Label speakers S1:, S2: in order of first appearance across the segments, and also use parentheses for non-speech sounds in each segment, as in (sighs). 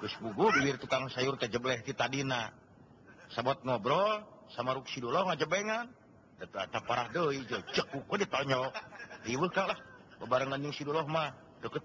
S1: bugu tukang sayur terjebla kitatadina sabat ngobrol sama Ruksidullah ajangan para ditanyalah kebarennganmah deket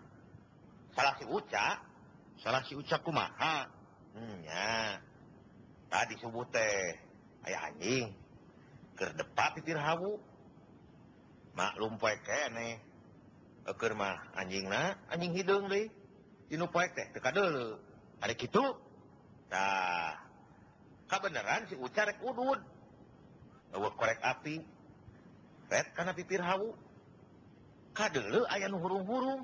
S1: salah si ucap salah si ucapku ma hmm, tadi se disebut teh kayak anjing depan pikirmaklum e, anjing anjing hidung beneran sih un api karena pikir aya burung-burung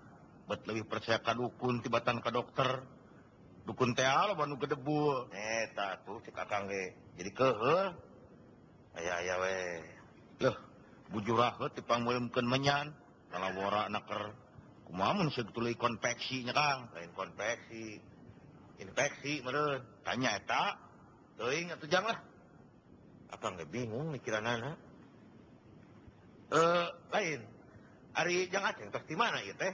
S1: lebih percakan dukun tibatan ke dokter dukun TL baru kedebu tuh jadi ke bujurpangyan kalau war naker konfeksi nyerang konfeksi infeksi menurut tanya tak nggak bingungkiran lain hari jangan pasti mana gitu teh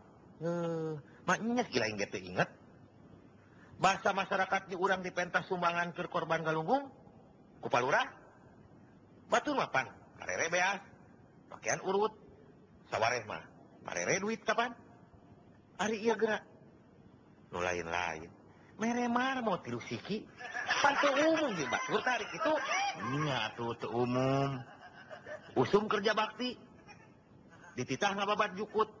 S1: Eh,
S2: maknya kira yang gitu ingat bahasa masyarakat di urang di pentas sumbangan ke korban galunggung
S1: kupalurah batur mapan marere beas pakaian urut sawareh mah marere duit kapan hari iya gerak nu lain-lain mere mar mau tilu siki pantu umum di batur tarik itu iya tuh umum usum kerja bakti dititah bat jukut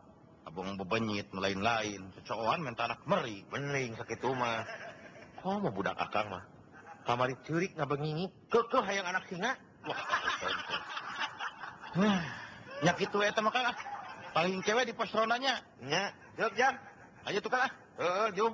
S1: Abang bebenyit, melain-lain. Kecoan mentanak meri. Bening sakit rumah Kok mau budak akang mah? Kamari curik ngabengingi. Kekeh hayang anak singa. Wah, Hah, (sighs) nyakitu eta mah kalah. Paling cewek di pos rondanya. Nya, jog jam. Ayo tukar lah. Heeh, jom.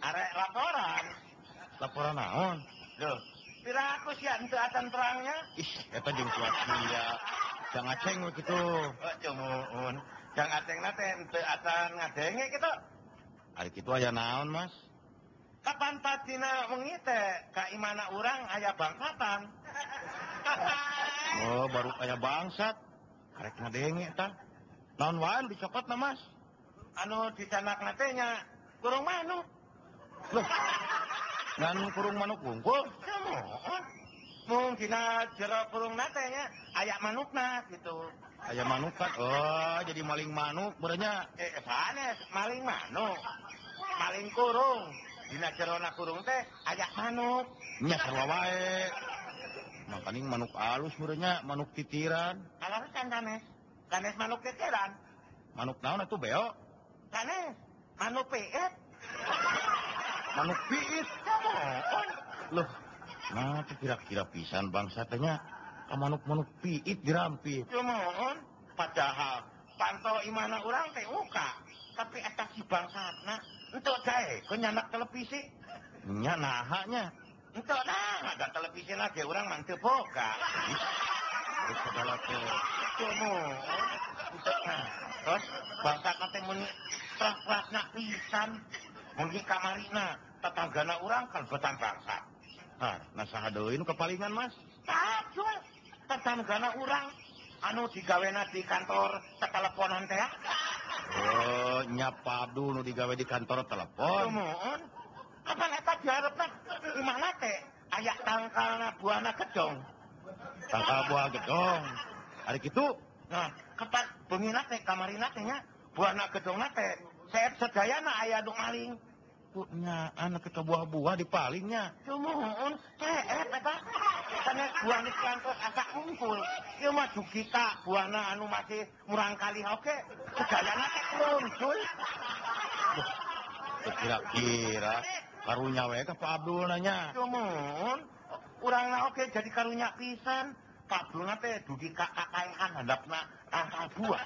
S1: arek laporan laporan naon loh pirakus ya itu atan terangnya ih itu jeung tua ya jangan ceng gitu oh cumun jang ceng nate itu atan ngadenge gitu ari kitu aya naon mas kapan patina wengi teh ka imana urang aya bangsatan oh baru ayah bangsat arek ngadenge tah naon wae dicopot na mas anu dicanak natenya kurang manuk Loh. Ngan kurung manuk bungkul. Mung dina jero kurung nate nya manuk manukna gitu. manuk manukan. Oh, jadi maling manuk berenya. Eh, panes, ya, maling manuk. Maling kurung. Dina jero kurung teh ayak manuk. nyasar sarwa wae. Nah, manuk alus berenya, manuk titiran.
S3: Alah kan kanes. Kanes manuk titiran.
S1: Manuk naon itu beo?
S3: Kanes manuk peet
S1: manuk piit loh nah kira-kira pisan bangsa tanya manuk-manuk piit dirampi
S3: ya mohon padahal pantau imana orang teh uka tapi atas si bangsa nah untuk saya kok nyanak televisi
S1: nyanak haknya
S3: untuk nah ada televisi lagi orang mantep boga
S1: segala ya
S3: tuh cuma terus bangsa nanti muni terang pisan mungkin kamarina tetanggana orang kalbetan bangsa
S1: ah nah ini nah, kepalingan mas
S3: tajul tetanggana orang anu digawena di kantor teleponan teh
S1: oh nyapadu nu digawe di kantor telepon
S3: mohon apa neta diharapna gimana teh ayak tangkal buana gedong
S1: tangkal buah gedong hari gitu
S3: nah ketat bengi nate kamarina tehnya buana gedong nate saya na ayah dong maling
S1: punya anak kita buah-buah di palingnya
S3: cumuhun teet eh, eta eh, eh, karena buah di kantor agak kumpul ya maju kita buah na anu masih murang kali oke sedaya na teh muncul
S1: kira-kira karunya wae ke Pak Abdul nanya
S3: cumuhun na oke jadi karunya pisan Pak Abdul nate dugi kakak kayan handapna angka buah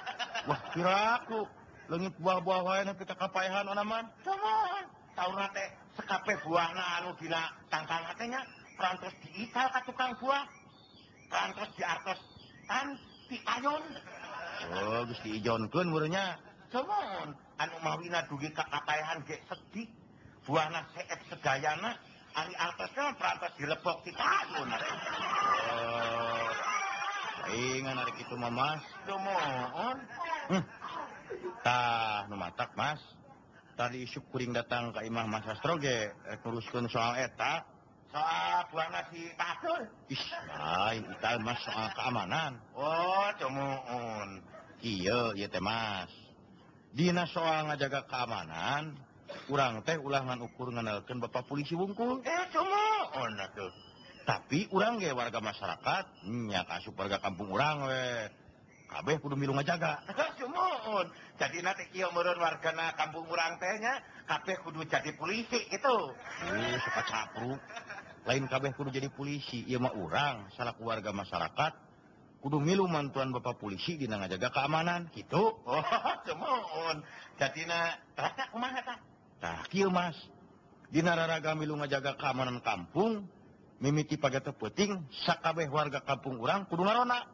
S1: wah kira aku Lengit buah-buah wae kita kapaihan e, ona man.
S3: Cuman tauna teh sekape buahna anu dina tangkal teh nya perantos diital ka tukang buah. Perantos diartos kan ti ayon.
S1: Oh, ijon diijonkeun meureunnya.
S3: Cuman anu mawina dugi ka kapaihan e, ge sedih. Buahna seet sedayana ari artosna perantos dilepok di ayon. Nah.
S1: Oh. ingat hari itu mama.
S3: Lumoon.
S1: Hmm. tak mematatak Mas tadi isukuring datang ke imah masastrogekun eh, soal ak keamanan
S3: oh,
S1: Dina soaljaga keamanan kurang teh ulangan ukur mengenalkan Bapak polisi ungkul
S3: eh,
S1: tapi kurang warga masyarakatnya kas warga kampung-rang we minuga war
S3: kampungekdu jadi poli itu lainkabekdu jadi polisi
S1: mau orang salah warga masyarakat Kudu minumanan Bapak polisi Di ngajaga keamanan gitumohon Diraga minu ngajaga keamanan kampung mimiti pagarputing sakkabeh warga kampung urang Kudu
S3: anak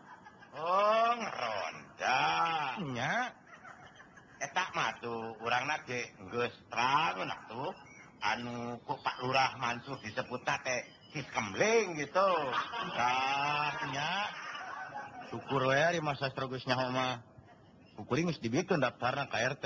S3: rondnya etak matu kurang anu kok lurah
S1: masuk diseputkemmb
S3: gitunyaskur ah, masagusnya Omakur dibitu
S1: nda para KRT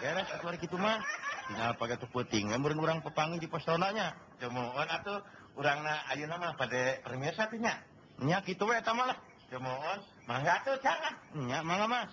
S1: beres ya, keluar gitu mah tinggal pakai keputing ngambil orang pepangi di
S3: pesonanya cemohon atau orang na ayo nama pada
S1: permir satunya nyak itu ya tamalah
S3: cemohon mangga tuh jangan
S1: nyak mangga mas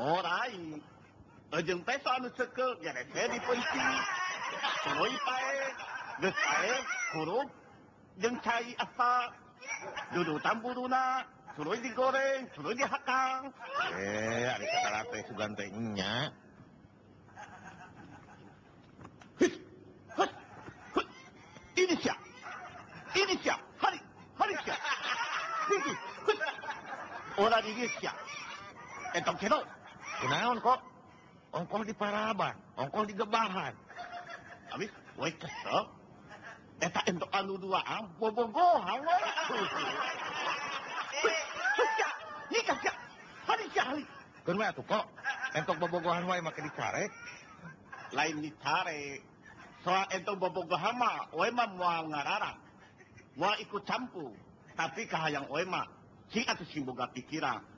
S4: Orain, îți înpesanță că ghereferi pântii, noi pae, găsae, curup, dâncai asta, dudu tamburuna, suroi di goreng, suroi
S2: di hakang. Eh, ada kata teh
S4: sugan tehnya. Ini siap, ini siap, hari, hari siap. Orang ini siap. Entah kenapa.
S2: kenaon kok? Ongkol di Paraban, ongkol di Gebahan.
S4: Habis, woi kesel. Eta entuk anu dua am, bobo gohan. Suca, ini hari
S2: cahli. Kenapa tuh kok? Entuk gohan wae makin dicare.
S4: Lain dicare. Soal entuk gohan mah, wae mah mau ngarara. Mau ikut campur. Tapi kahayang wae mah, si atuh si boga pikiran.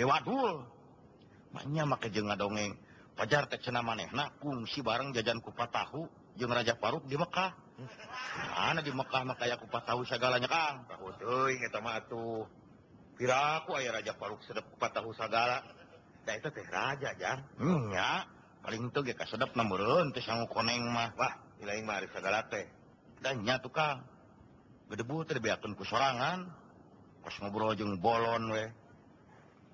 S1: Wadul banyak maka jenga dongeng pacjar tekna maneh fungsi bareng jajan kupa tahu Raja paruk di Mekkah mana di Mekkah maka kupa tahu segalanya kanku air ja par sed tahu segala itu tehraja paling sedapenggala dannyaangdebu terbiaun soangan ngobrojungng bolon weh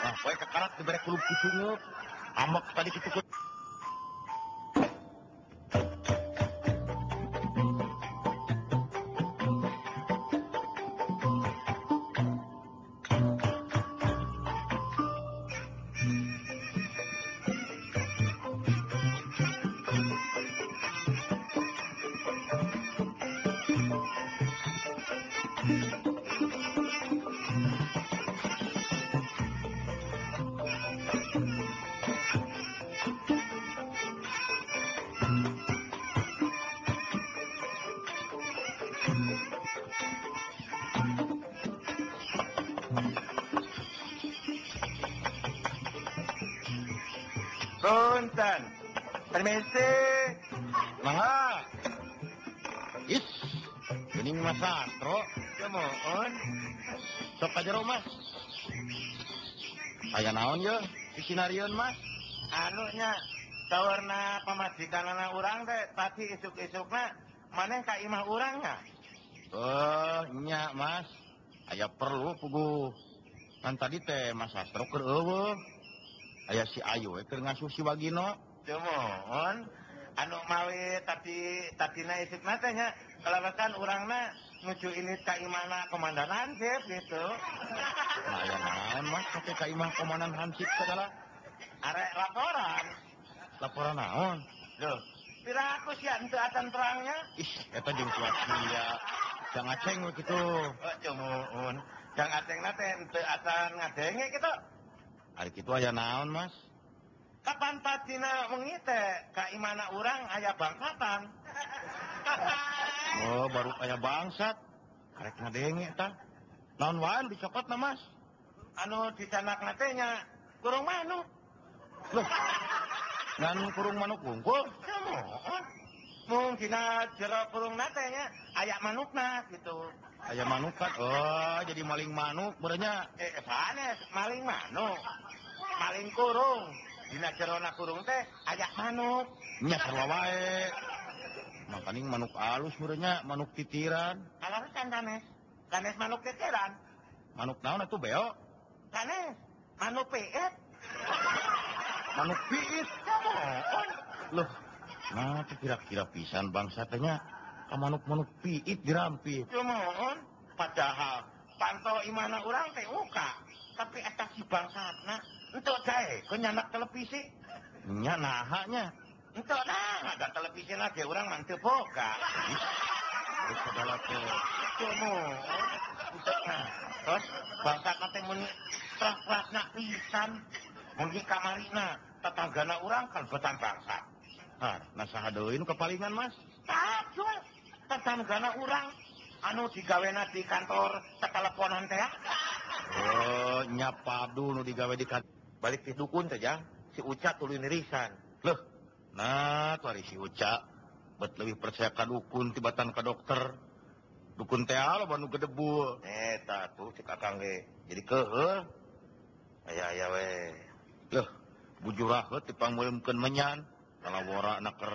S1: Wah, saya kekarat diberi kulub kucunya. Amat tadi kita nontan masa moho aja naon oh, Mas
S3: anuhnya tawarna apa masih orang mana Kamah
S1: orang Ohnya Mas ayaah perlu ku nanti tadi teh masa strokeker aya si Ayu eh, ngasuh si Wagino
S3: Cuman, anu mawi tapi tapi na matanya. matanya kelewatan orangnya nuju ini kaimana komandan hansip gitu
S1: nah, ya, man, mas pakai kaimah komandan hansip adalah,
S3: arek laporan
S1: laporan naon
S3: loh pira aku sih itu akan terangnya
S1: ih eta jeung ya jangan ceng gitu
S3: oh, Cuman, jangan ceng nate itu akan ngadenge gitu
S1: hari itu aya naon Mas
S3: Kapan Patina mengite Kaimana orang ayah bangsatan?
S1: Oh baru aya bangsat karek ngadenge tah naon wae dicopot na Mas
S3: anu dicanak natenya kurung manuk
S1: Loh, ngan kurung manuk bungkul
S3: mungkin jero kurung natenya ayak manukna gitu
S1: aja manukan Oh jadi maling manuk bernya
S3: eh, panas ya? maling manuk maling kurung Dina cerona kurung teh ajak manuk
S1: nya sarwa wae makaning manuk alus bernya manuk titiran
S3: alarus kan kanes kanes manuk titiran
S1: manuk naon atuh beo
S3: kanes manuk piit
S1: manuk piit loh nah kira-kira pisan bangsa tanya manuk-manuk piit dirampi
S3: ya mohon padahal pantau imana orang teh oka tapi atas si bangsatna entuk dae ke nyanak televisi
S1: nya nahanya
S3: entuk nah, ada televisi lagi orang mantep boga
S1: segala tuh
S3: ya entuk nah terus bangsatna teh muni terang-terangna pisan kamarina tetanggana orang kan betan bangsat
S1: Nah, nasaha deuin kepalingan mas.
S3: Tajul, nah, karena orang anu diga na di kantor sekalaponannyapa
S1: oh, dulu digawe di balik dukun sicap tusan Nah si Ucap buat lebih persekan dukun tibatan ke dokter dukun teadebu
S3: eh, tuh
S1: jadi ke bujurlahpang meyan kalau orang naker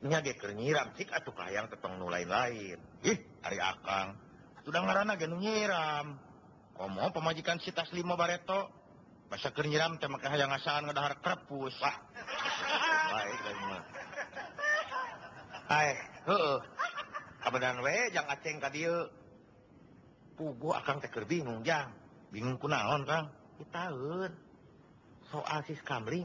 S1: kenyiramang keteng mulai
S3: lain
S1: hari akan sudah ngaran nyiram ngomo pemajikan citas Limo bareto bahasa kenyiram tem yang asngehar krepus
S3: akan teker bingung
S1: bingung
S3: naon soalsis kamri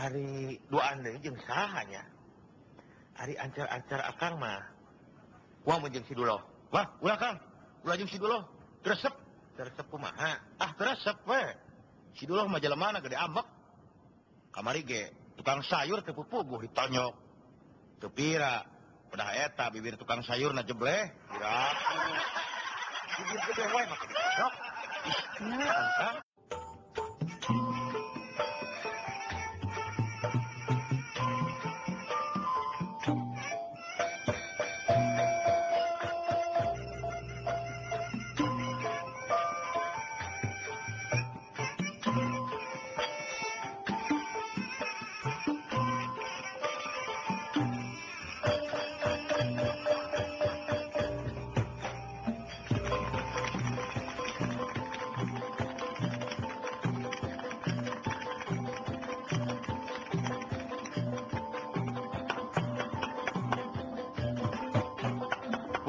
S3: hari dua andsahanya hari ancar-ancara akarma uang mensi dulu Wah
S1: belakang duluepep ahep dulu maja manade kamari tukang sayur kepupugu hityo kebira pedaheta bibir tukang sayur
S3: najeble (laughs)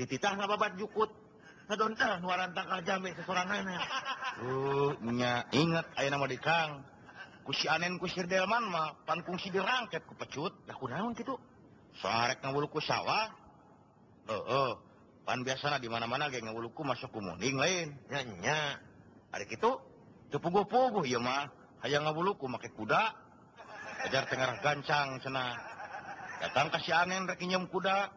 S3: dititah sama babat jukut ngedontah eh, nuaran tangkal jame sesorangana ya.
S1: uh oh, nya inget ayo nama dikang kusi anen kusir delman mah pan kungsi dirangket ku pecut
S3: dah kunaon gitu
S1: sarek ngawulu ku sawah oh uh, pan di mana-mana geng ngawulu ku masuk ku muning lain
S3: nya nya ada
S1: gitu tepuguh-puguh ieu iya, mah hayang ngawulu ku make kuda ajar tengah gancang cenah datang kasih anen rek kuda